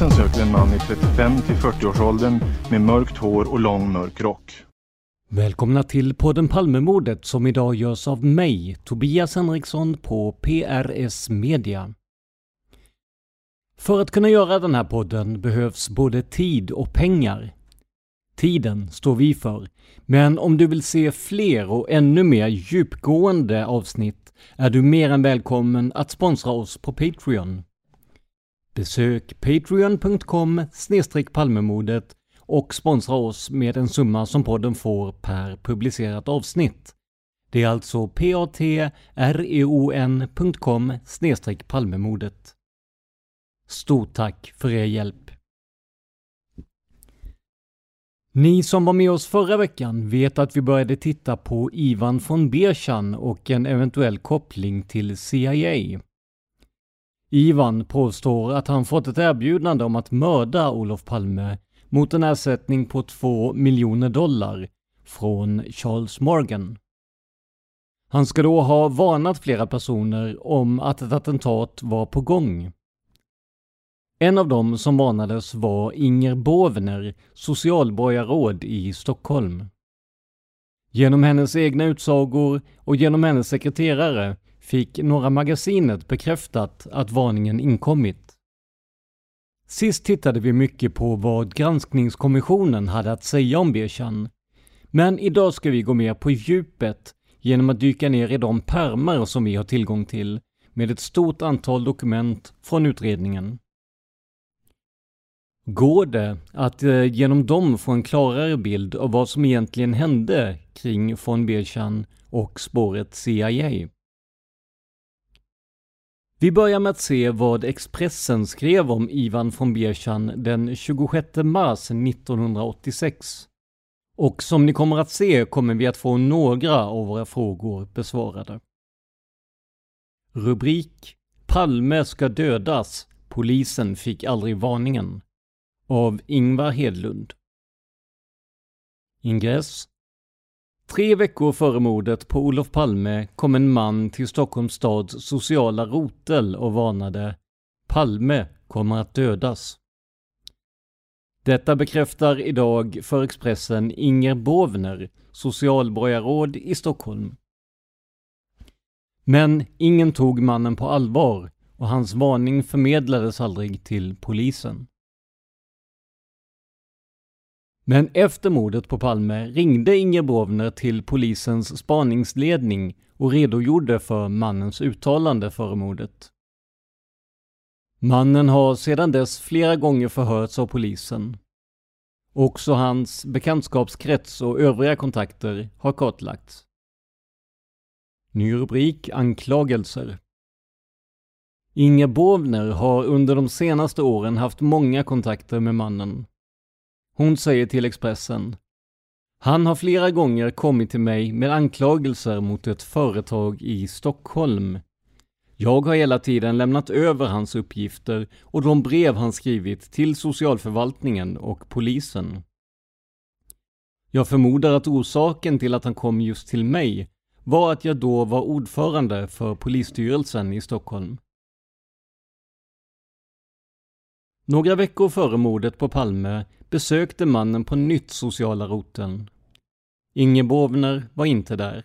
Polisen söker en man i 35 till 40-årsåldern med mörkt hår och lång mörk rock. Välkomna till podden Palmemordet som idag görs av mig, Tobias Henriksson på PRS Media. För att kunna göra den här podden behövs både tid och pengar. Tiden står vi för, men om du vill se fler och ännu mer djupgående avsnitt är du mer än välkommen att sponsra oss på Patreon. Besök patreon.com palmemordet och sponsra oss med en summa som podden får per publicerat avsnitt. Det är alltså patreon.com palmemordet. Stort tack för er hjälp! Ni som var med oss förra veckan vet att vi började titta på Ivan von Berchan och en eventuell koppling till CIA. Ivan påstår att han fått ett erbjudande om att mörda Olof Palme mot en ersättning på 2 miljoner dollar från Charles Morgan. Han ska då ha varnat flera personer om att ett attentat var på gång. En av dem som varnades var Inger Bovner, socialborgarråd i Stockholm. Genom hennes egna utsagor och genom hennes sekreterare fick Norra Magasinet bekräftat att varningen inkommit. Sist tittade vi mycket på vad granskningskommissionen hade att säga om Birchan. Men idag ska vi gå mer på djupet genom att dyka ner i de pärmar som vi har tillgång till med ett stort antal dokument från utredningen. Går det att eh, genom dem få en klarare bild av vad som egentligen hände kring von Birchan och spåret CIA? Vi börjar med att se vad Expressen skrev om Ivan von Bierchan den 26 mars 1986. Och som ni kommer att se kommer vi att få några av våra frågor besvarade. Rubrik Palme ska dödas. Polisen fick aldrig varningen. Av Ingvar Hedlund. Ingress Tre veckor före mordet på Olof Palme kom en man till Stockholms stads sociala rotel och varnade Palme kommer att dödas. Detta bekräftar idag för Expressen Inger Bovner, socialborgarråd i Stockholm. Men ingen tog mannen på allvar och hans varning förmedlades aldrig till polisen. Men efter mordet på Palme ringde Inger Bovner till polisens spaningsledning och redogjorde för mannens uttalande före mordet. Mannen har sedan dess flera gånger förhörts av polisen. Också hans bekantskapskrets och övriga kontakter har kartlagts. Ny rubrik Anklagelser. Inge Bovner har under de senaste åren haft många kontakter med mannen. Hon säger till Expressen han har flera gånger kommit till mig med anklagelser mot ett företag i Stockholm. Jag har hela tiden lämnat över hans uppgifter och de brev han skrivit till socialförvaltningen och polisen. Jag förmodar att orsaken till att han kom just till mig var att jag då var ordförande för polisstyrelsen i Stockholm. Några veckor före mordet på Palme besökte mannen på nytt sociala roteln. Inge Bovner var inte där.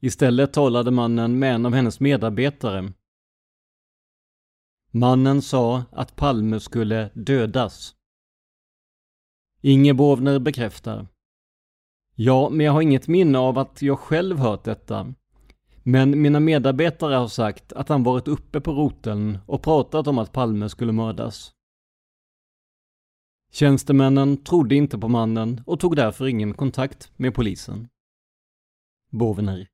Istället talade mannen med en av hennes medarbetare. Mannen sa att Palme skulle dödas. Inge Bovner bekräftar. Ja, men jag har inget minne av att jag själv hört detta. Men mina medarbetare har sagt att han varit uppe på roteln och pratat om att Palme skulle mördas. Tjänstemännen trodde inte på mannen och tog därför ingen kontakt med polisen. Bovner.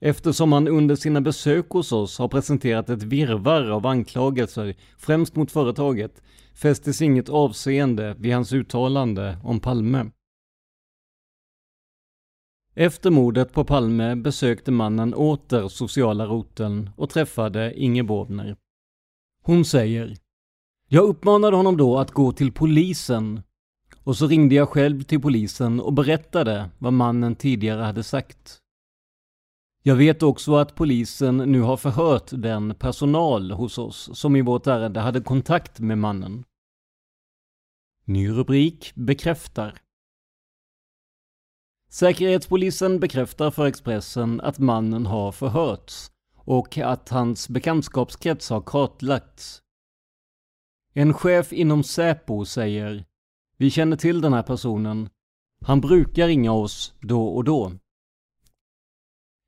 Eftersom han under sina besök hos oss har presenterat ett virvar av anklagelser, främst mot företaget, fästes inget avseende vid hans uttalande om Palme. Efter mordet på Palme besökte mannen åter sociala roteln och träffade Inge Bovner. Hon säger jag uppmanade honom då att gå till polisen och så ringde jag själv till polisen och berättade vad mannen tidigare hade sagt. Jag vet också att polisen nu har förhört den personal hos oss som i vårt ärende hade kontakt med mannen. Ny rubrik bekräftar. Säkerhetspolisen bekräftar för Expressen att mannen har förhörts och att hans bekantskapskrets har kartlagts. En chef inom Säpo säger Vi känner till den här personen. Han brukar ringa oss då och då.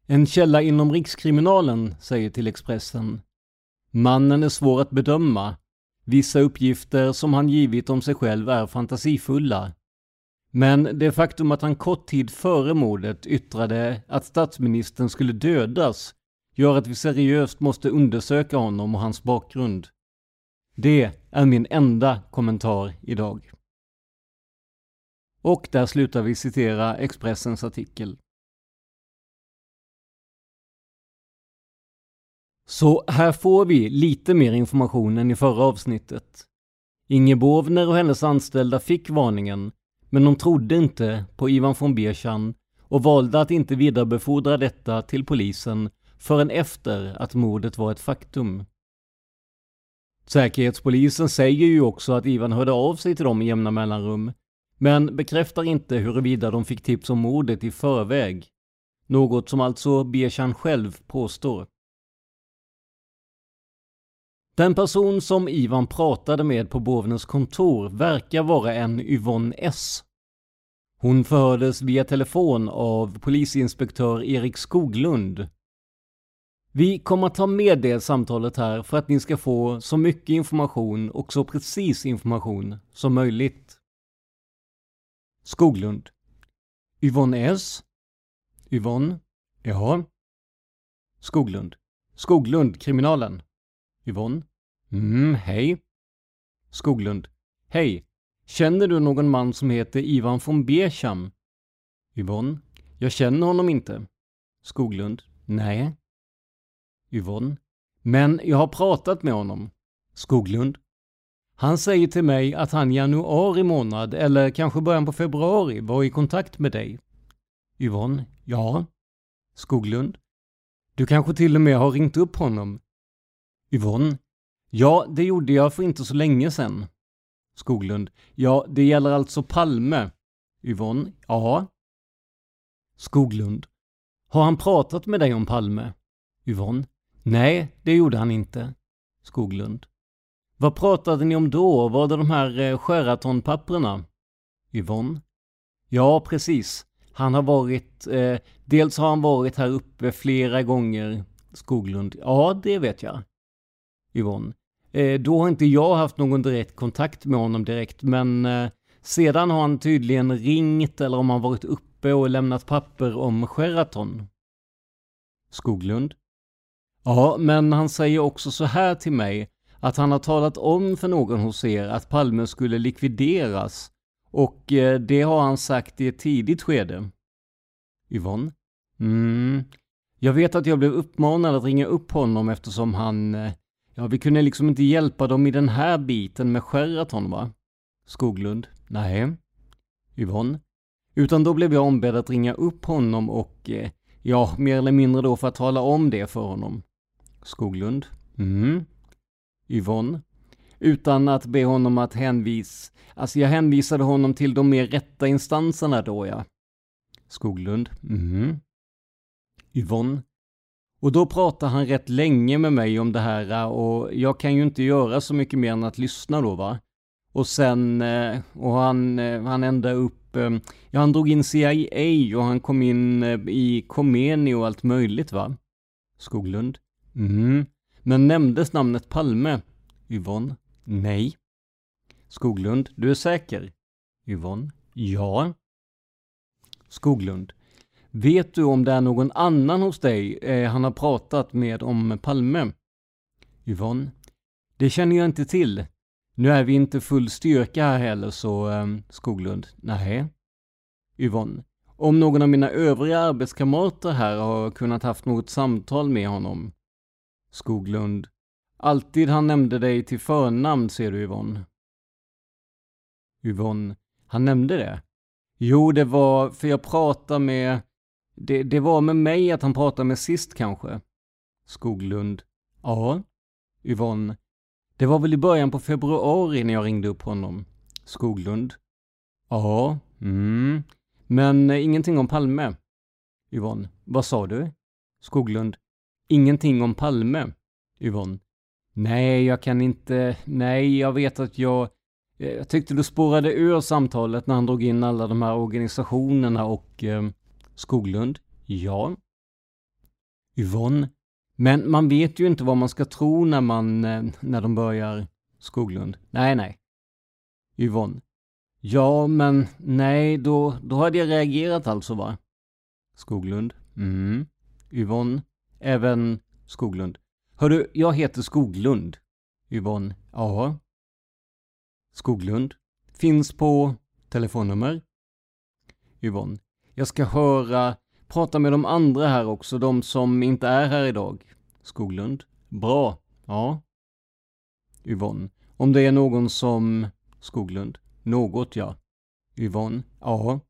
En källa inom Rikskriminalen säger till Expressen Mannen är svår att bedöma. Vissa uppgifter som han givit om sig själv är fantasifulla. Men det faktum att han kort tid före mordet yttrade att statsministern skulle dödas gör att vi seriöst måste undersöka honom och hans bakgrund. Det är min enda kommentar idag. Och där slutar vi citera Expressens artikel. Så här får vi lite mer information än i förra avsnittet. Inge Bovner och hennes anställda fick varningen men de trodde inte på Ivan von Berchan och valde att inte vidarebefordra detta till polisen förrän efter att mordet var ett faktum. Säkerhetspolisen säger ju också att Ivan hörde av sig till dem i jämna mellanrum, men bekräftar inte huruvida de fick tips om mordet i förväg. Något som alltså Bechan själv påstår. Den person som Ivan pratade med på Bovnens kontor verkar vara en Yvonne S. Hon förhördes via telefon av polisinspektör Erik Skoglund. Vi kommer att ta med det samtalet här för att ni ska få så mycket information och så precis information som möjligt. Skoglund. Yvonne S. Yvonne. Ja. Skoglund. Skoglund, kriminalen. Yvonne. Mm, hej. Skoglund. Hej. Känner du någon man som heter Ivan von Becham? Yvonne. Jag känner honom inte. Skoglund. Nej. Yvonne. Men jag har pratat med honom. Skoglund. Han säger till mig att han i januari månad, eller kanske början på februari, var i kontakt med dig. Yvonne. Ja. Skoglund. Du kanske till och med har ringt upp honom? Yvonne. Ja, det gjorde jag för inte så länge sedan. Skoglund. Ja, det gäller alltså Palme. Yvonne. Ja. Skoglund. Har han pratat med dig om Palme? Yvonne. Nej, det gjorde han inte. Skoglund. Vad pratade ni om då? Var det de här eh, Sheraton-papperna? Yvonne. Ja, precis. Han har varit, eh, dels har han varit här uppe flera gånger. Skoglund. Ja, det vet jag. Yvonne. Eh, då har inte jag haft någon direkt kontakt med honom direkt, men eh, sedan har han tydligen ringt eller om han varit uppe och lämnat papper om Sheraton. Skoglund. Ja, men han säger också så här till mig att han har talat om för någon hos er att Palme skulle likvideras och eh, det har han sagt i ett tidigt skede. Yvonne? Mm. Jag vet att jag blev uppmanad att ringa upp honom eftersom han... Eh, ja, vi kunde liksom inte hjälpa dem i den här biten med Sheraton va? Skoglund? Nej. Yvonne? Utan då blev jag ombedd att ringa upp honom och... Eh, ja, mer eller mindre då för att tala om det för honom. Skoglund? Mm. Yvonne? Utan att be honom att hänvisa... Alltså jag hänvisade honom till de mer rätta instanserna då ja. Skoglund? Mm. Yvonne? Och då pratar han rätt länge med mig om det här och jag kan ju inte göra så mycket mer än att lyssna då va. Och sen, eh, och han, eh, han ända upp, eh, ja han drog in CIA och han kom in i Khomeini och allt möjligt va. Skoglund? Mm. Men nämndes namnet Palme? Yvonne? Nej. Skoglund, du är säker? Yvonne? Ja. Skoglund. Vet du om det är någon annan hos dig eh, han har pratat med om Palme? Yvonne. Det känner jag inte till. Nu är vi inte full styrka här heller så, eh, Skoglund. Nej. Yvonne. Om någon av mina övriga arbetskamrater här har kunnat haft något samtal med honom? Skoglund. Alltid han nämnde dig till förnamn ser du Yvonne. Yvonne. Han nämnde det? Jo, det var för jag pratade med... Det, det var med mig att han pratade med sist kanske. Skoglund. Ja. Yvonne. Det var väl i början på februari när jag ringde upp honom. Skoglund. Ja. Mm. Men eh, ingenting om Palme. Yvonne. Vad sa du? Skoglund. Ingenting om Palme. Yvonne. Nej, jag kan inte... Nej, jag vet att jag... Eh, jag tyckte du spårade ur samtalet när han drog in alla de här organisationerna och eh, Skoglund. Ja. Yvonne. Men man vet ju inte vad man ska tro när man, eh, när de börjar Skoglund. Nej, nej. Yvonne. Ja, men nej, då, då hade jag reagerat alltså va? Skoglund. Mm. Yvonne. Även Skoglund. Hörru, jag heter Skoglund. Yvonne. Ja. Skoglund. Finns på telefonnummer. Yvonne. Jag ska höra, prata med de andra här också, de som inte är här idag. Skoglund. Bra. Ja. Yvonne. Om det är någon som... Skoglund. Något, ja. Yvonne. Ja.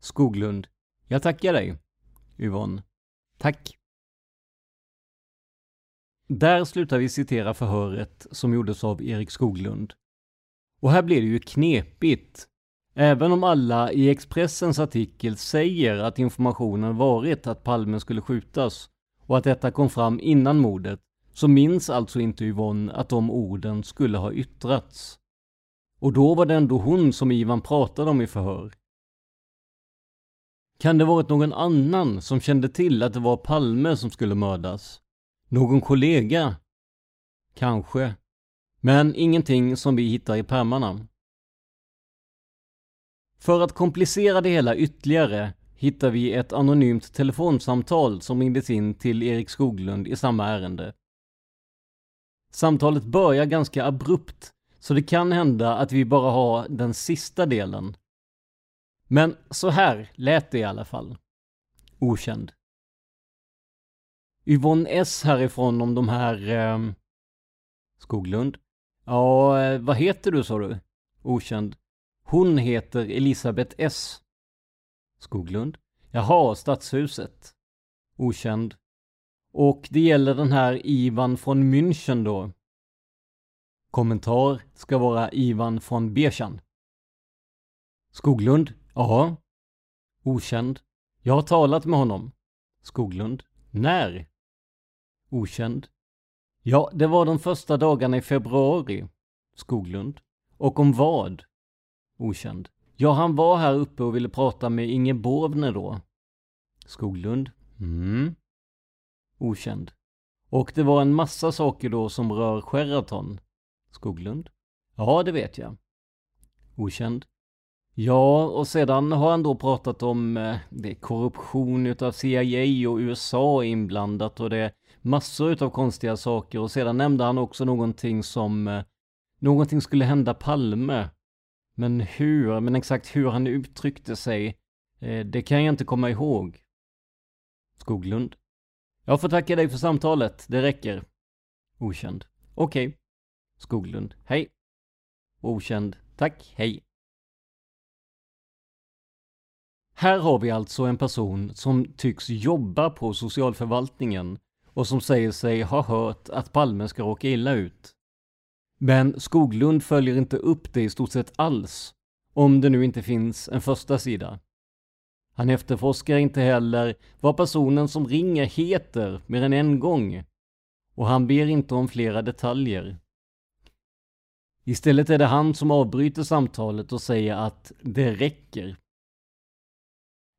Skoglund. Jag tackar dig. Yvonne. Tack. Där slutar vi citera förhöret som gjordes av Erik Skoglund. Och här blir det ju knepigt. Även om alla i Expressens artikel säger att informationen varit att Palme skulle skjutas och att detta kom fram innan mordet, så minns alltså inte Yvonne att de orden skulle ha yttrats. Och då var det ändå hon som Ivan pratade om i förhör. Kan det varit någon annan som kände till att det var Palme som skulle mördas? Någon kollega? Kanske. Men ingenting som vi hittar i pärmarna. För att komplicera det hela ytterligare hittar vi ett anonymt telefonsamtal som ringdes in till Erik Skoglund i samma ärende. Samtalet börjar ganska abrupt, så det kan hända att vi bara har den sista delen. Men så här lät det i alla fall. Okänd. Yvonne S härifrån om de här... Eh, Skoglund? Ja, eh, vad heter du sa du? Okänd. Hon heter Elisabeth S. Skoglund? Jaha, Stadshuset. Okänd. Och det gäller den här Ivan från München då. Kommentar ska vara Ivan från Bechan. Skoglund? Ja. Okänd. Jag har talat med honom. Skoglund? När? Okänd. Ja, det var de första dagarna i februari. Skoglund. Och om vad? Okänd. Ja, han var här uppe och ville prata med Inge Bovner då. Skoglund. Mm. Okänd. Och det var en massa saker då som rör Sheraton. Skoglund? Ja, det vet jag. Okänd? Ja, och sedan har han då pratat om eh, det är korruption utav CIA och USA inblandat och det är massor utav konstiga saker och sedan nämnde han också någonting som eh, någonting skulle hända Palme. Men hur, men exakt hur han uttryckte sig, eh, det kan jag inte komma ihåg. Skoglund. Jag får tacka dig för samtalet, det räcker. Okänd. Okej. Okay. Skoglund. Hej. Okänd. Tack, hej. Här har vi alltså en person som tycks jobba på socialförvaltningen och som säger sig ha hört att Palme ska råka illa ut. Men Skoglund följer inte upp det i stort sett alls, om det nu inte finns en första sida. Han efterforskar inte heller vad personen som ringer heter mer än en gång. Och han ber inte om flera detaljer. Istället är det han som avbryter samtalet och säger att det räcker.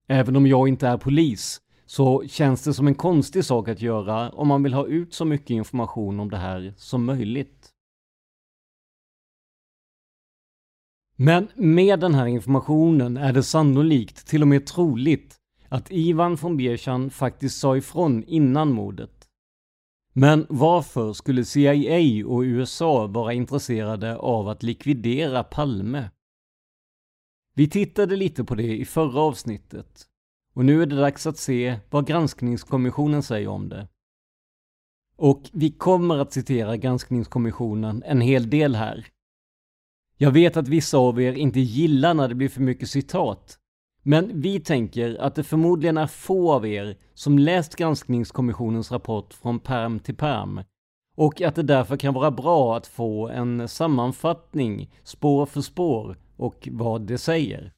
Även om jag inte är polis så känns det som en konstig sak att göra om man vill ha ut så mycket information om det här som möjligt. Men med den här informationen är det sannolikt, till och med troligt, att Ivan von Bierchan faktiskt sa ifrån innan mordet. Men varför skulle CIA och USA vara intresserade av att likvidera Palme? Vi tittade lite på det i förra avsnittet och nu är det dags att se vad granskningskommissionen säger om det. Och vi kommer att citera granskningskommissionen en hel del här. Jag vet att vissa av er inte gillar när det blir för mycket citat. Men vi tänker att det förmodligen är få av er som läst granskningskommissionens rapport från perm till perm och att det därför kan vara bra att få en sammanfattning spår för spår och vad det säger.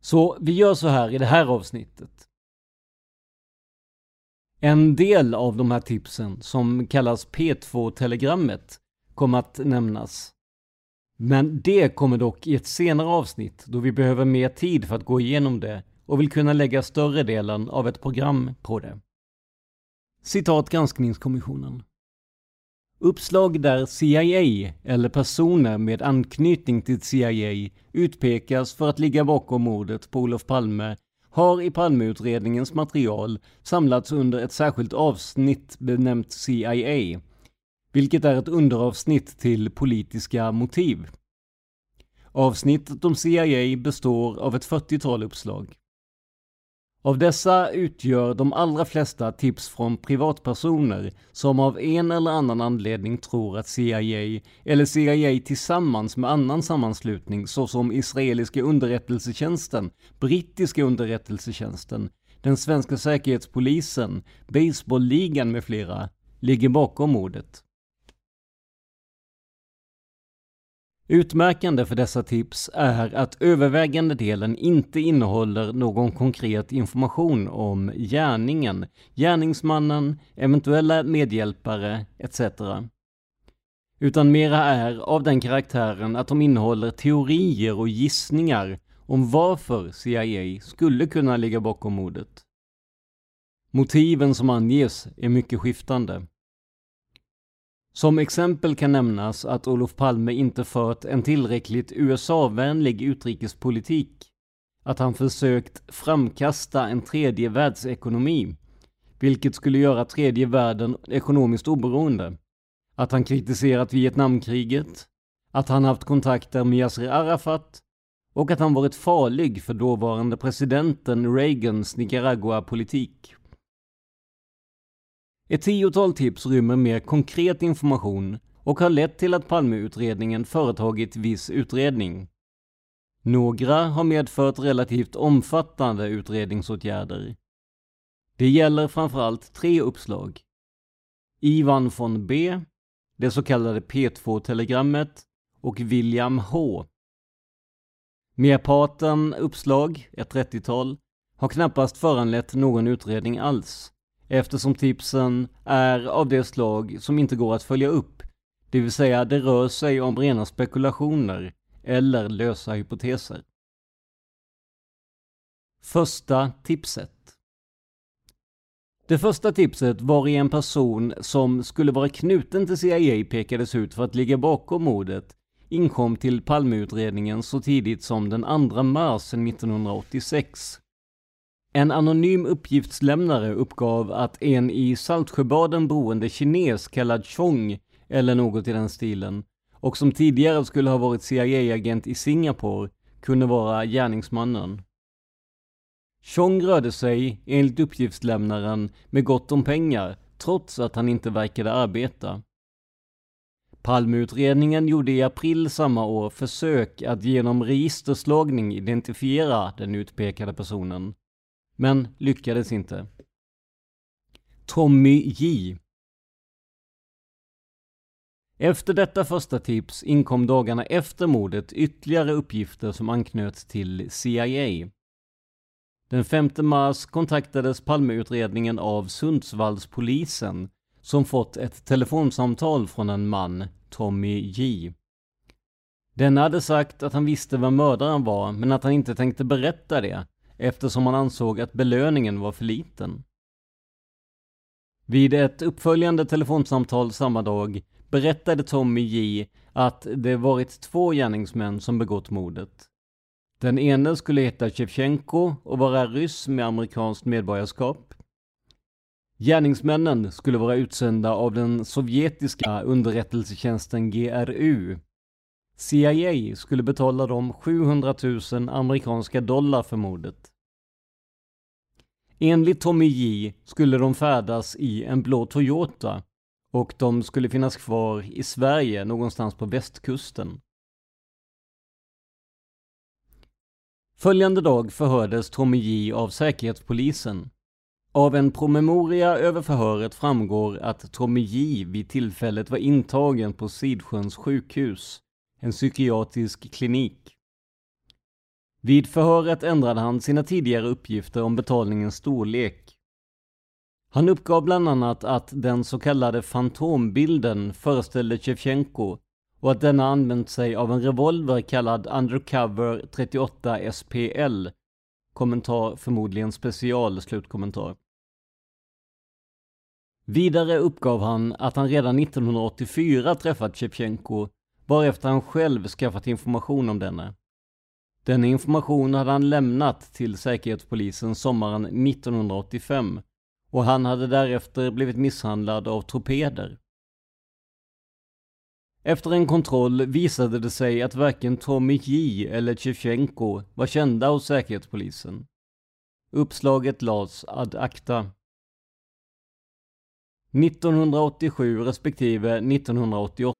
Så vi gör så här i det här avsnittet. En del av de här tipsen som kallas P2-telegrammet kommer att nämnas. Men det kommer dock i ett senare avsnitt då vi behöver mer tid för att gå igenom det och vill kunna lägga större delen av ett program på det. Citat granskningskommissionen. Uppslag där CIA eller personer med anknytning till CIA utpekas för att ligga bakom mordet på Olof Palme har i Palmeutredningens material samlats under ett särskilt avsnitt benämnt CIA vilket är ett underavsnitt till politiska motiv. Avsnittet om CIA består av ett 40-tal uppslag. Av dessa utgör de allra flesta tips från privatpersoner som av en eller annan anledning tror att CIA eller CIA tillsammans med annan sammanslutning såsom israeliska underrättelsetjänsten, brittiska underrättelsetjänsten, den svenska säkerhetspolisen, baseballligan med flera ligger bakom mordet. Utmärkande för dessa tips är att övervägande delen inte innehåller någon konkret information om gärningen, gärningsmannen, eventuella medhjälpare etc. Utan mera är av den karaktären att de innehåller teorier och gissningar om varför CIA skulle kunna ligga bakom mordet. Motiven som anges är mycket skiftande. Som exempel kan nämnas att Olof Palme inte fört en tillräckligt USA-vänlig utrikespolitik, att han försökt framkasta en tredje världsekonomi, vilket skulle göra tredje världen ekonomiskt oberoende, att han kritiserat Vietnamkriget, att han haft kontakter med Yasser Arafat. Och att han varit farlig för dåvarande presidenten Reagans Nicaragua-politik. Ett tiotal tips rymmer mer konkret information och har lett till att Palmeutredningen företagit viss utredning. Några har medfört relativt omfattande utredningsåtgärder. Det gäller framförallt tre uppslag. Ivan von B, det så kallade P2-telegrammet och William H. Merparten uppslag, ett 30-tal, har knappast föranlett någon utredning alls eftersom tipsen är av det slag som inte går att följa upp, det vill säga det rör sig om rena spekulationer eller lösa hypoteser. Första tipset. Det första tipset var i en person som skulle vara knuten till CIA pekades ut för att ligga bakom mordet inkom till Palmeutredningen så tidigt som den 2 mars 1986. En anonym uppgiftslämnare uppgav att en i Saltsjöbaden boende kines kallad Chong, eller något i den stilen, och som tidigare skulle ha varit CIA-agent i Singapore, kunde vara gärningsmannen. Chong rörde sig, enligt uppgiftslämnaren, med gott om pengar, trots att han inte verkade arbeta. Palmeutredningen gjorde i april samma år försök att genom registerslagning identifiera den utpekade personen, men lyckades inte. Tommy J. Efter detta första tips inkom dagarna efter mordet ytterligare uppgifter som anknöt till CIA. Den 5 mars kontaktades Palmeutredningen av Sundsvallspolisen som fått ett telefonsamtal från en man, Tommy J. Denne hade sagt att han visste vem mördaren var, men att han inte tänkte berätta det, eftersom han ansåg att belöningen var för liten. Vid ett uppföljande telefonsamtal samma dag berättade Tommy J att det varit två gärningsmän som begått mordet. Den ene skulle heta Shevchenko och vara ryss med amerikanskt medborgarskap. Gärningsmännen skulle vara utsända av den sovjetiska underrättelsetjänsten GRU. CIA skulle betala dem 700 000 amerikanska dollar för mordet. Enligt Tommy J skulle de färdas i en blå Toyota och de skulle finnas kvar i Sverige någonstans på västkusten. Följande dag förhördes Tommy J av Säkerhetspolisen. Av en promemoria över förhöret framgår att Tommy J vid tillfället var intagen på Sidsjöns sjukhus, en psykiatrisk klinik. Vid förhöret ändrade han sina tidigare uppgifter om betalningens storlek. Han uppgav bland annat att den så kallade fantombilden föreställde Shevchenko och att denna använt sig av en revolver kallad Undercover 38 SPL. Kommentar förmodligen special, slutkommentar. Vidare uppgav han att han redan 1984 träffat Shevchenko, varefter han själv skaffat information om denne. Denna information hade han lämnat till Säkerhetspolisen sommaren 1985 och han hade därefter blivit misshandlad av torpeder. Efter en kontroll visade det sig att varken Tommy J eller Tjevtjenko var kända hos Säkerhetspolisen. Uppslaget lades ad acta. 1987 respektive 1988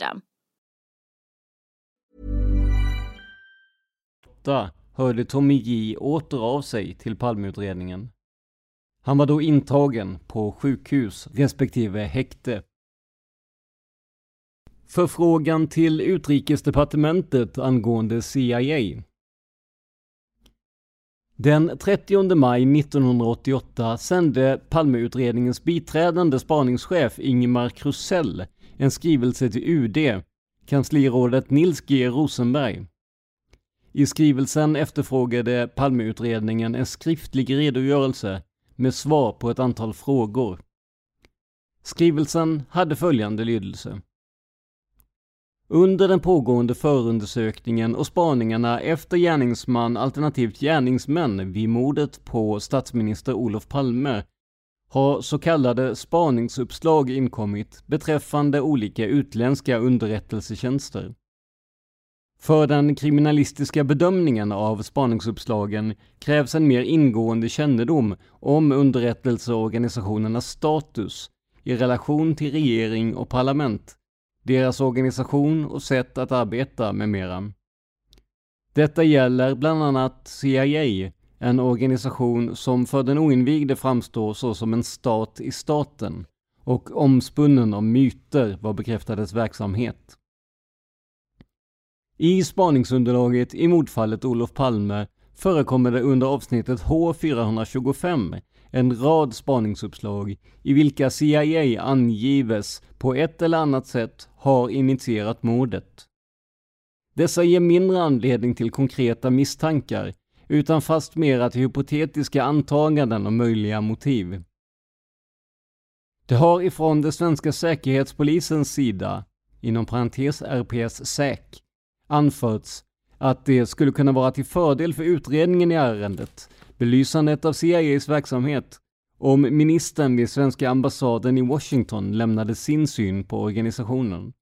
Hörde Tommy J åter av sig till Palmeutredningen. Han var då intagen på sjukhus respektive häkte. Förfrågan till Utrikesdepartementet angående CIA. Den 30 maj 1988 sände Palmeutredningens biträdande spaningschef Ingemar Krusell en skrivelse till UD, kanslirådet Nils G Rosenberg. I skrivelsen efterfrågade Palmeutredningen en skriftlig redogörelse med svar på ett antal frågor. Skrivelsen hade följande lydelse. Under den pågående förundersökningen och spaningarna efter gärningsman alternativt gärningsmän vid mordet på statsminister Olof Palme har så kallade spaningsuppslag inkommit beträffande olika utländska underrättelsetjänster. För den kriminalistiska bedömningen av spaningsuppslagen krävs en mer ingående kännedom om underrättelseorganisationernas status i relation till regering och parlament, deras organisation och sätt att arbeta med mera. Detta gäller bland annat CIA, en organisation som för den oinvigde framstår såsom en stat i staten och omspunnen av myter vad bekräftar dess verksamhet. I spaningsunderlaget i mordfallet Olof Palme förekommer det under avsnittet H425 en rad spaningsuppslag i vilka CIA angives på ett eller annat sätt har initierat mordet. Dessa ger mindre anledning till konkreta misstankar utan fastmera till hypotetiska antaganden om möjliga motiv. Det har ifrån det svenska säkerhetspolisens sida, inom parentes RPS SÄK, anförts att det skulle kunna vara till fördel för utredningen i ärendet, belysandet av CIAs verksamhet, om ministern vid svenska ambassaden i Washington lämnade sin syn på organisationen.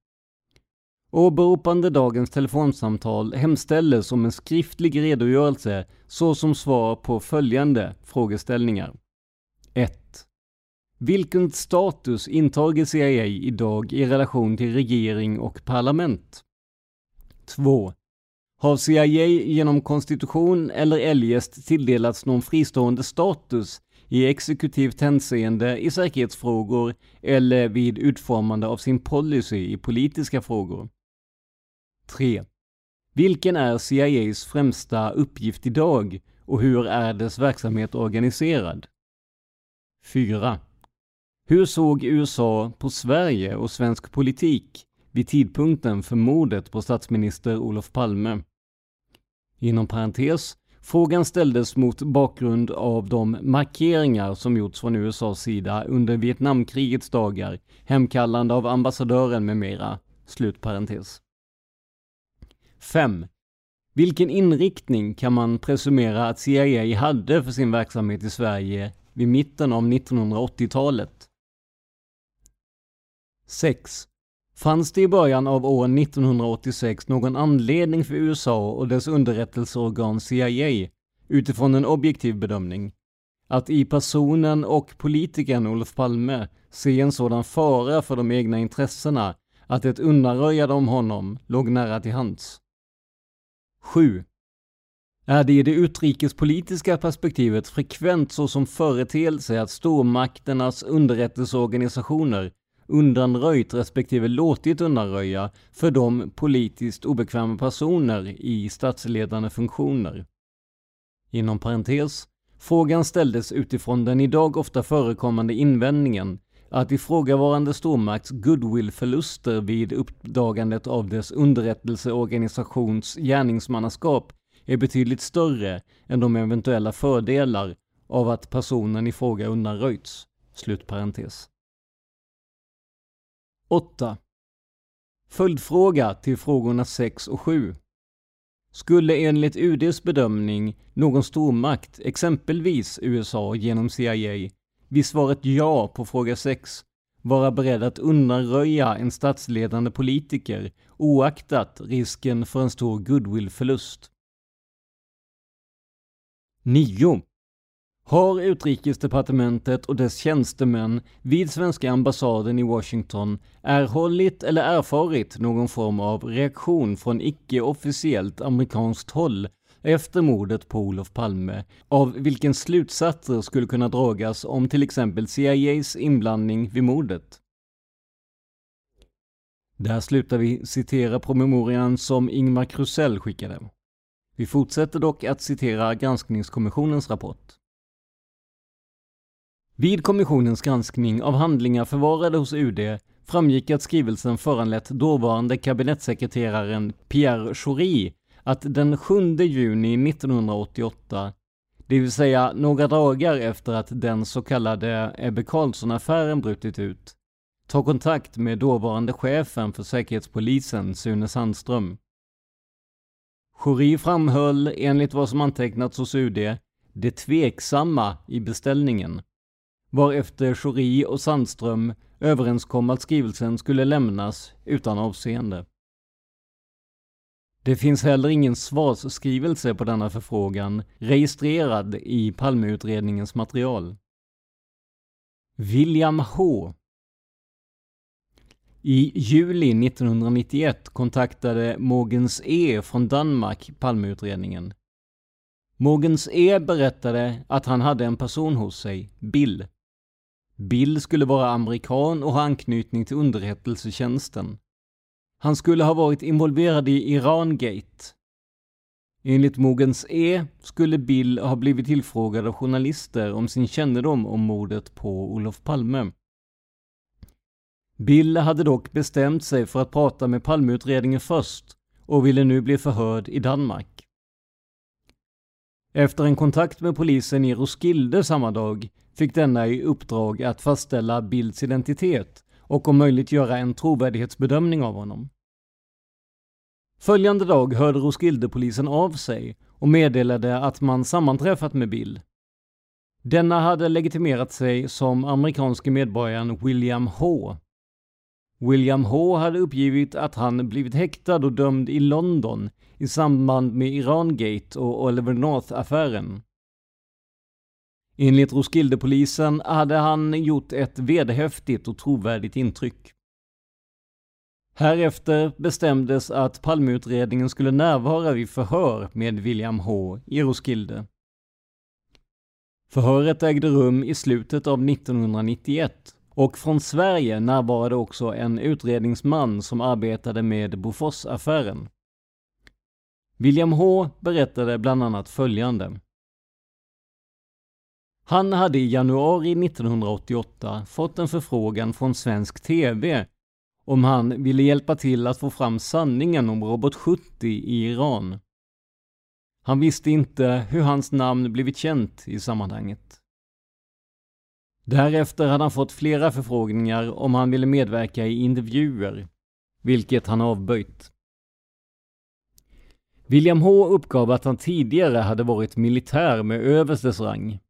Åberopande dagens telefonsamtal hemställes om en skriftlig redogörelse såsom svar på följande frågeställningar. 1. Vilken status intager CIA idag i relation till regering och parlament? 2. Har CIA genom konstitution eller eljest tilldelats någon fristående status i exekutivt hänseende i säkerhetsfrågor eller vid utformande av sin policy i politiska frågor? 3. Vilken är CIAs främsta uppgift idag och hur är dess verksamhet organiserad? 4. Hur såg USA på Sverige och svensk politik vid tidpunkten för mordet på statsminister Olof Palme? Inom parentes, frågan ställdes mot bakgrund av de markeringar som gjorts från USAs sida under Vietnamkrigets dagar, hemkallande av ambassadören med mera. Slut parentes. 5. Vilken inriktning kan man presumera att CIA hade för sin verksamhet i Sverige vid mitten av 1980-talet? 6. Fanns det i början av år 1986 någon anledning för USA och dess underrättelseorgan CIA, utifrån en objektiv bedömning, att i personen och politikern Olof Palme se en sådan fara för de egna intressena att ett undanröjande om honom låg nära till hands? 7. Är det i det utrikespolitiska perspektivet frekvent såsom företeelse att stormakternas underrättelseorganisationer undanröjt respektive låtit undanröja för de politiskt obekväma personer i statsledande funktioner? Inom parentes, frågan ställdes utifrån den idag ofta förekommande invändningen att ifrågavarande stormakts goodwillförluster vid uppdagandet av dess underrättelseorganisations gärningsmannaskap är betydligt större än de eventuella fördelar av att personen i fråga undanröjts. Slutparentes. 8. Följdfråga till frågorna 6 och 7. Skulle enligt UDs bedömning någon stormakt, exempelvis USA genom CIA, vid svaret ja på fråga 6 vara beredd att undanröja en statsledande politiker oaktat risken för en stor goodwillförlust. 9. Har Utrikesdepartementet och dess tjänstemän vid svenska ambassaden i Washington erhållit eller erfarit någon form av reaktion från icke-officiellt amerikanskt håll efter mordet på Olof Palme, av vilken slutsatser skulle kunna dragas om till exempel CIAs inblandning vid mordet. Där slutar vi citera promemorian som Ingmar Krusell skickade. Vi fortsätter dock att citera granskningskommissionens rapport. Vid kommissionens granskning av handlingar förvarade hos UD framgick att skrivelsen föranlett dåvarande kabinettssekreteraren Pierre Schori att den 7 juni 1988, det vill säga några dagar efter att den så kallade Ebbe Carlsson-affären brutit ut, ta kontakt med dåvarande chefen för Säkerhetspolisen, Sune Sandström. Schori framhöll, enligt vad som antecknats hos UD, det tveksamma i beställningen, varefter Schori och Sandström överenskom att skrivelsen skulle lämnas utan avseende. Det finns heller ingen svarsskrivelse på denna förfrågan registrerad i Palmeutredningens material. William H. I juli 1991 kontaktade Mogens E från Danmark Palmeutredningen. Mogens E berättade att han hade en person hos sig, Bill. Bill skulle vara amerikan och ha anknytning till underrättelsetjänsten. Han skulle ha varit involverad i Irangate. Enligt Mogens E skulle Bill ha blivit tillfrågad av journalister om sin kännedom om mordet på Olof Palme. Bill hade dock bestämt sig för att prata med Palmeutredningen först och ville nu bli förhörd i Danmark. Efter en kontakt med polisen i Roskilde samma dag fick denna i uppdrag att fastställa Bills identitet och om möjligt göra en trovärdighetsbedömning av honom. Följande dag hörde Roskildepolisen av sig och meddelade att man sammanträffat med Bill. Denna hade legitimerat sig som amerikanske medborgaren William H. William H hade uppgivit att han blivit häktad och dömd i London i samband med Irangate och Oliver North-affären. Enligt Roskildepolisen hade han gjort ett vederhäftigt och trovärdigt intryck. Härefter bestämdes att Palmeutredningen skulle närvara vid förhör med William H i Roskilde. Förhöret ägde rum i slutet av 1991 och från Sverige närvarade också en utredningsman som arbetade med Boforsaffären. William H berättade bland annat följande. Han hade i januari 1988 fått en förfrågan från svensk TV om han ville hjälpa till att få fram sanningen om Robot 70 i Iran. Han visste inte hur hans namn blivit känt i sammanhanget. Därefter hade han fått flera förfrågningar om han ville medverka i intervjuer, vilket han avböjt. William H uppgav att han tidigare hade varit militär med överstes rang.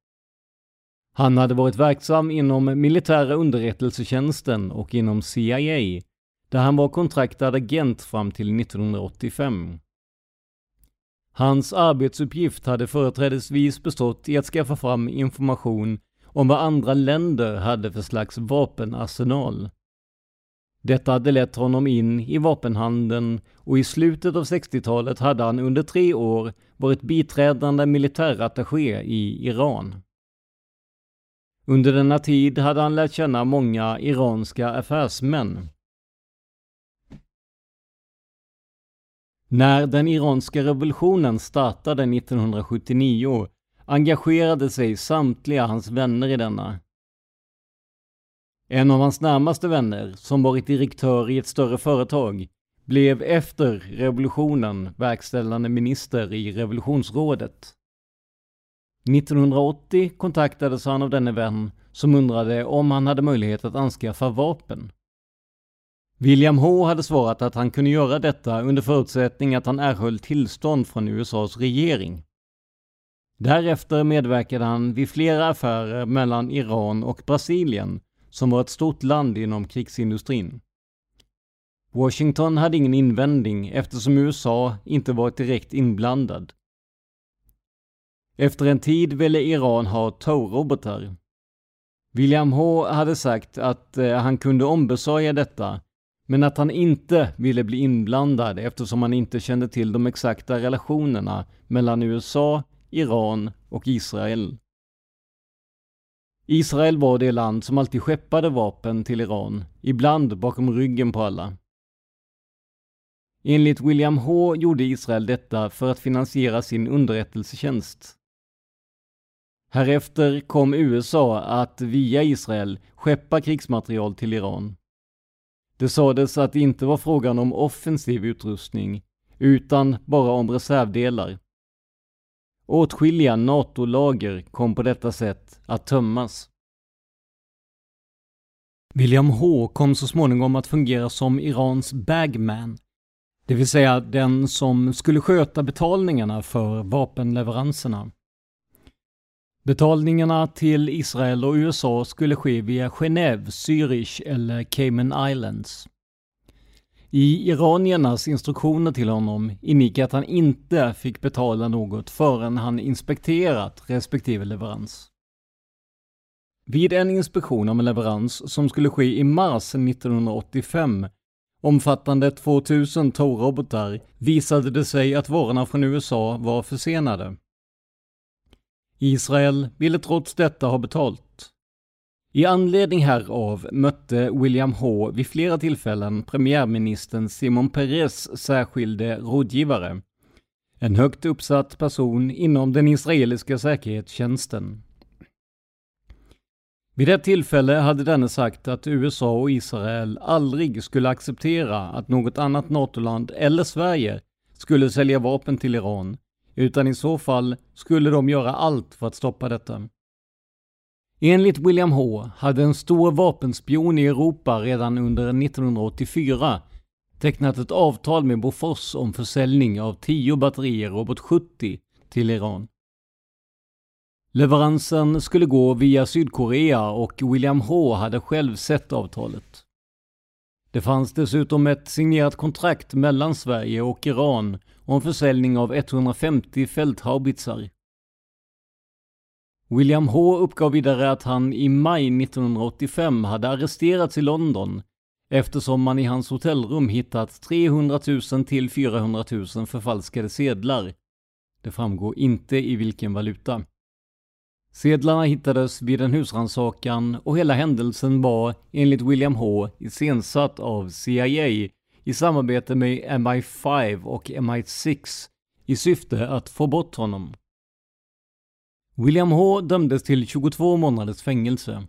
Han hade varit verksam inom militära underrättelsetjänsten och inom CIA, där han var kontraktad agent fram till 1985. Hans arbetsuppgift hade företrädesvis bestått i att skaffa fram information om vad andra länder hade för slags vapenarsenal. Detta hade lett honom in i vapenhandeln och i slutet av 60-talet hade han under tre år varit biträdande militärattaché i Iran. Under denna tid hade han lärt känna många iranska affärsmän. När den iranska revolutionen startade 1979 engagerade sig samtliga hans vänner i denna. En av hans närmaste vänner, som varit direktör i ett större företag, blev efter revolutionen verkställande minister i revolutionsrådet. 1980 kontaktades han av denne vän som undrade om han hade möjlighet att anskaffa vapen. William H hade svarat att han kunde göra detta under förutsättning att han erhöll tillstånd från USAs regering. Därefter medverkade han vid flera affärer mellan Iran och Brasilien, som var ett stort land inom krigsindustrin. Washington hade ingen invändning eftersom USA inte varit direkt inblandad. Efter en tid ville Iran ha TOW-robotar. William H hade sagt att eh, han kunde ombesörja detta, men att han inte ville bli inblandad eftersom han inte kände till de exakta relationerna mellan USA, Iran och Israel. Israel var det land som alltid skeppade vapen till Iran, ibland bakom ryggen på alla. Enligt William H gjorde Israel detta för att finansiera sin underrättelsetjänst. Härefter kom USA att via Israel skeppa krigsmaterial till Iran. Det sades att det inte var frågan om offensiv utrustning, utan bara om reservdelar. Åtskilliga NATO-lager kom på detta sätt att tömmas. William H kom så småningom att fungera som Irans bagman, det vill säga den som skulle sköta betalningarna för vapenleveranserna. Betalningarna till Israel och USA skulle ske via Genève, Zürich eller Cayman Islands. I iraniernas instruktioner till honom ingick att han inte fick betala något förrän han inspekterat respektive leverans. Vid en inspektion av en leverans som skulle ske i mars 1985 omfattande 2000 Tor-robotar visade det sig att varorna från USA var försenade. Israel ville trots detta ha betalt. I anledning härav mötte William H vid flera tillfällen premiärministern Simon Peres särskilde rådgivare, en högt uppsatt person inom den israeliska säkerhetstjänsten. Vid ett tillfälle hade denne sagt att USA och Israel aldrig skulle acceptera att något annat NATO-land eller Sverige skulle sälja vapen till Iran utan i så fall skulle de göra allt för att stoppa detta. Enligt William H hade en stor vapenspion i Europa redan under 1984 tecknat ett avtal med Bofors om försäljning av 10 batterier Robot 70 till Iran. Leveransen skulle gå via Sydkorea och William H hade själv sett avtalet. Det fanns dessutom ett signerat kontrakt mellan Sverige och Iran om försäljning av 150 fälthaubitsar. William H uppgav vidare att han i maj 1985 hade arresterats i London eftersom man i hans hotellrum hittat 300 000 till 400 000 förfalskade sedlar. Det framgår inte i vilken valuta. Sedlarna hittades vid en husrannsakan och hela händelsen var, enligt William H, iscensatt av CIA i samarbete med MI5 och MI6 i syfte att få bort honom. William H dömdes till 22 månaders fängelse.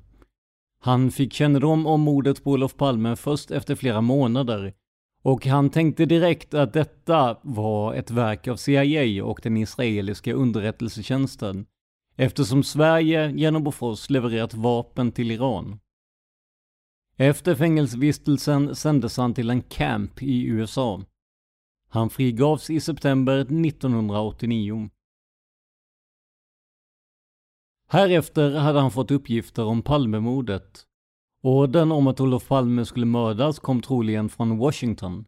Han fick kännedom om mordet på Olof Palme först efter flera månader och han tänkte direkt att detta var ett verk av CIA och den israeliska underrättelsetjänsten eftersom Sverige genom Bofors levererat vapen till Iran. Efter fängelsevistelsen sändes han till en camp i USA. Han frigavs i september 1989. Härefter hade han fått uppgifter om Palmemordet. Orden om att Olof Palme skulle mördas kom troligen från Washington.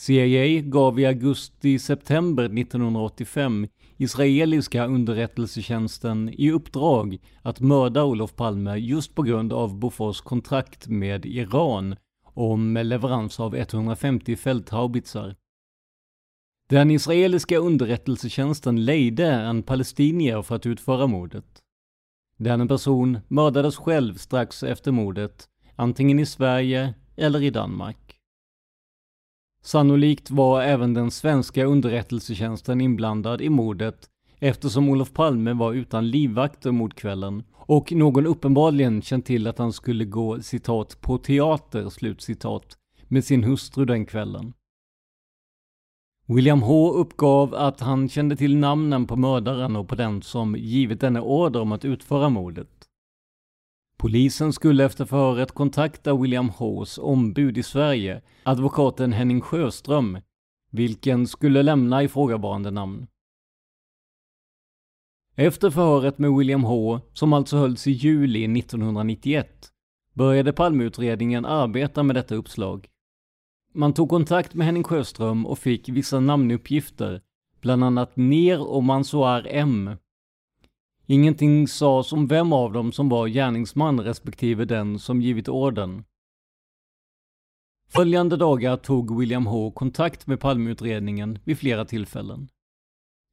CIA gav i augusti-september 1985 israeliska underrättelsetjänsten i uppdrag att mörda Olof Palme just på grund av Bofors kontrakt med Iran om leverans av 150 fälthaubitsar. Den israeliska underrättelsetjänsten lejde en palestinier för att utföra mordet. Denna person mördades själv strax efter mordet, antingen i Sverige eller i Danmark. Sannolikt var även den svenska underrättelsetjänsten inblandad i mordet eftersom Olof Palme var utan livvakter mordkvällen och någon uppenbarligen känt till att han skulle gå citat på teater slutcitat med sin hustru den kvällen. William H uppgav att han kände till namnen på mördaren och på den som givit denne order om att utföra mordet. Polisen skulle efter förhöret kontakta William Hs ombud i Sverige, advokaten Henning Sjöström, vilken skulle lämna ifrågavarande namn. Efter förhöret med William H, som alltså hölls i juli 1991, började Palmeutredningen arbeta med detta uppslag. Man tog kontakt med Henning Sjöström och fick vissa namnuppgifter, bland annat Ner och Mansoar M, Ingenting sades om vem av dem som var gärningsman respektive den som givit orden. Följande dagar tog William H kontakt med Palmeutredningen vid flera tillfällen.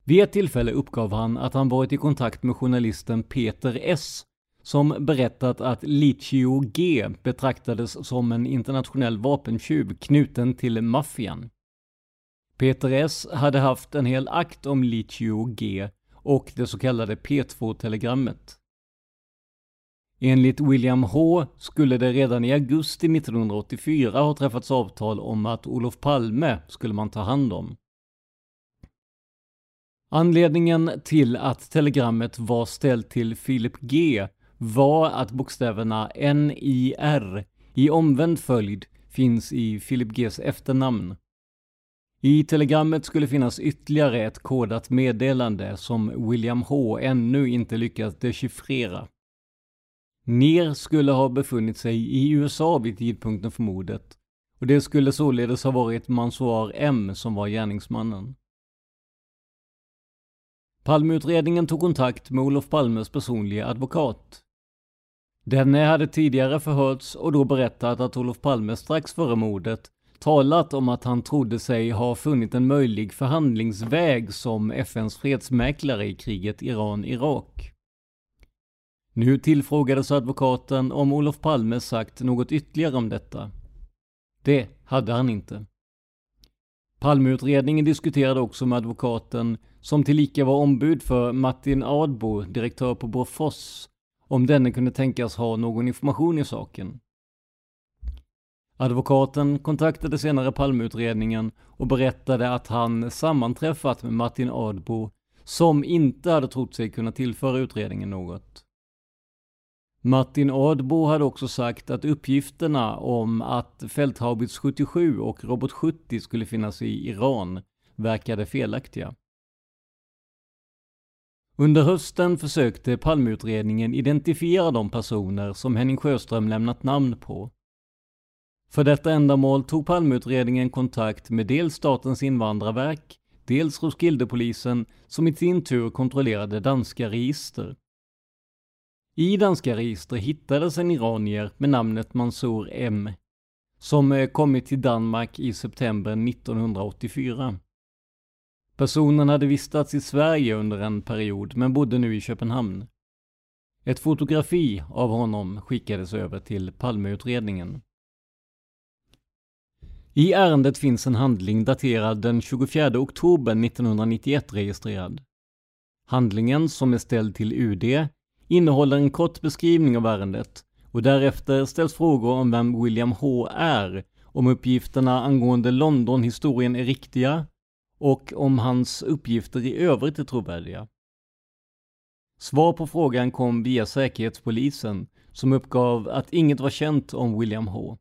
Vid ett tillfälle uppgav han att han varit i kontakt med journalisten Peter S som berättat att Lichio G betraktades som en internationell vapentjuv knuten till maffian. Peter S hade haft en hel akt om Lichio G och det så kallade P2-telegrammet. Enligt William H skulle det redan i augusti 1984 ha träffats avtal om att Olof Palme skulle man ta hand om. Anledningen till att telegrammet var ställt till Philip G var att bokstäverna NIR i omvänd följd finns i Philip Gs efternamn. I telegrammet skulle finnas ytterligare ett kodat meddelande som William H ännu inte lyckats dechiffrera. Ner skulle ha befunnit sig i USA vid tidpunkten för mordet och det skulle således ha varit Mansoir M som var gärningsmannen. Palmeutredningen tog kontakt med Olof Palmes personliga advokat. Denne hade tidigare förhörts och då berättat att Olof Palme strax före mordet talat om att han trodde sig ha funnit en möjlig förhandlingsväg som FNs fredsmäklare i kriget Iran-Irak. Nu tillfrågades advokaten om Olof Palme sagt något ytterligare om detta. Det hade han inte. Palmeutredningen diskuterade också med advokaten, som tillika var ombud för Martin Adbo, direktör på Bofors, om denne kunde tänkas ha någon information i saken. Advokaten kontaktade senare Palmeutredningen och berättade att han sammanträffat med Martin Adbo, som inte hade trott sig kunna tillföra utredningen något. Martin Adbo hade också sagt att uppgifterna om att Fälthaubits 77 och Robot 70 skulle finnas i Iran verkade felaktiga. Under hösten försökte Palmeutredningen identifiera de personer som Henning Sjöström lämnat namn på. För detta ändamål tog Palmeutredningen kontakt med dels Statens invandrarverk, dels Roskildepolisen som i sin tur kontrollerade danska register. I danska register hittades en iranier med namnet Mansour M, som eh, kommit till Danmark i september 1984. Personen hade vistats i Sverige under en period, men bodde nu i Köpenhamn. Ett fotografi av honom skickades över till Palmeutredningen. I ärendet finns en handling daterad den 24 oktober 1991 registrerad. Handlingen, som är ställd till UD, innehåller en kort beskrivning av ärendet och därefter ställs frågor om vem William H är, om uppgifterna angående Londonhistorien är riktiga och om hans uppgifter i övrigt är trovärdiga. Svar på frågan kom via Säkerhetspolisen som uppgav att inget var känt om William H.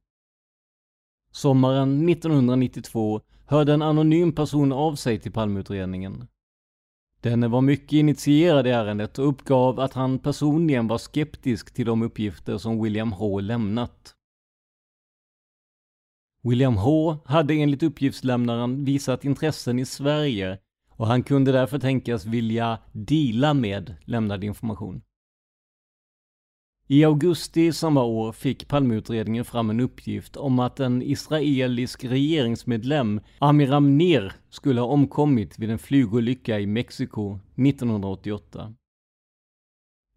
Sommaren 1992 hörde en anonym person av sig till Palmeutredningen. Denne var mycket initierad i ärendet och uppgav att han personligen var skeptisk till de uppgifter som William H lämnat. William H hade enligt uppgiftslämnaren visat intressen i Sverige och han kunde därför tänkas vilja deala med lämnad information. I augusti samma år fick Palmeutredningen fram en uppgift om att en israelisk regeringsmedlem, Amiram Ner, skulle ha omkommit vid en flygolycka i Mexiko 1988.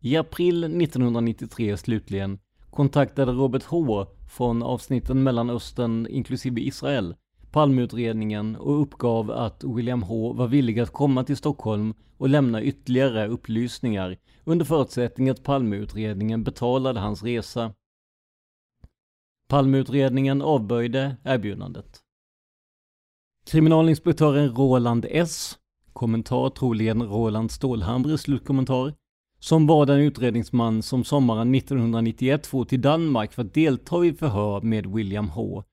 I april 1993 slutligen kontaktade Robert H från avsnitten Mellanöstern inklusive Israel Palmeutredningen och uppgav att William H var villig att komma till Stockholm och lämna ytterligare upplysningar under förutsättning att Palmeutredningen betalade hans resa. Palmeutredningen avböjde erbjudandet. Kriminalinspektören Roland S, kommentar troligen Roland Stålhamres slutkommentar, som var den utredningsman som sommaren 1991 for till Danmark för att delta i förhör med William H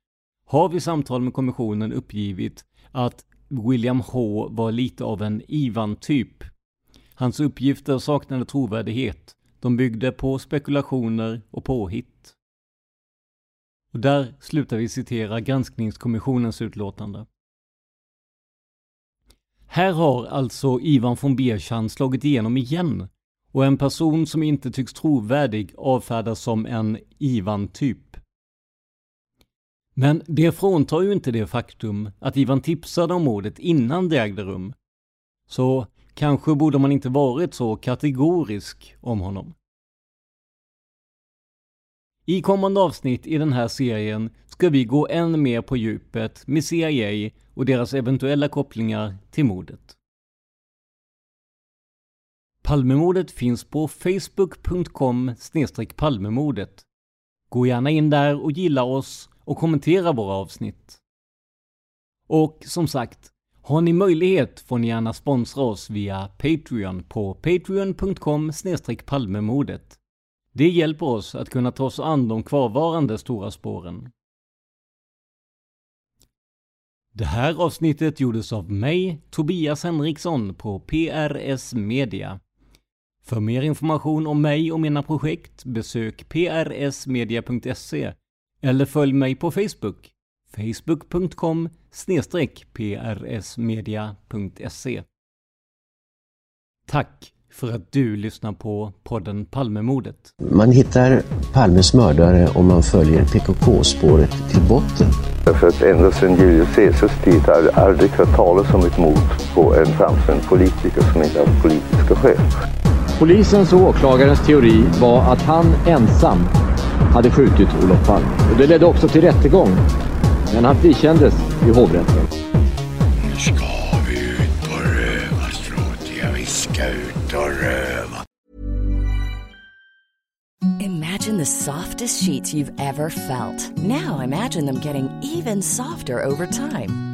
har vid samtal med kommissionen uppgivit att William H var lite av en Ivan-typ. Hans uppgifter saknade trovärdighet. De byggde på spekulationer och påhitt. Och där slutar vi citera granskningskommissionens utlåtande. Här har alltså Ivan von Berchan slagit igenom igen och en person som inte tycks trovärdig avfärdas som en Ivan-typ. Men det fråntar ju inte det faktum att Ivan tipsade om mordet innan det ägde rum. Så kanske borde man inte varit så kategorisk om honom. I kommande avsnitt i den här serien ska vi gå än mer på djupet med CIA och deras eventuella kopplingar till mordet. Palmemordet finns på facebook.com palmemordet. Gå gärna in där och gilla oss och kommentera våra avsnitt. Och som sagt, har ni möjlighet får ni gärna sponsra oss via Patreon på patreon.com palmemordet. Det hjälper oss att kunna ta oss an de kvarvarande stora spåren. Det här avsnittet gjordes av mig, Tobias Henriksson på PRS Media. För mer information om mig och mina projekt besök prsmedia.se eller följ mig på Facebook, facebook.com prsmedia.se. Tack för att du lyssnar på podden Palmemordet. Man hittar Palmes mördare om man följer PKK-spåret till botten. Därför att ända sedan Julius Caesars tid har jag aldrig hört talas om ett mord på en framstående politiker som inte haft politiska skäl. Polisens och åklagarens teori var att han ensam hade skjutit Olof Palme. Och det ledde också till rättegång. Men han frikändes i hovrätten. Nu ska vi ut på rövarstråt. Ja, vi ska ut och röva. Imagine the softest sheets you've ever felt. Now imagine them getting even softer over time.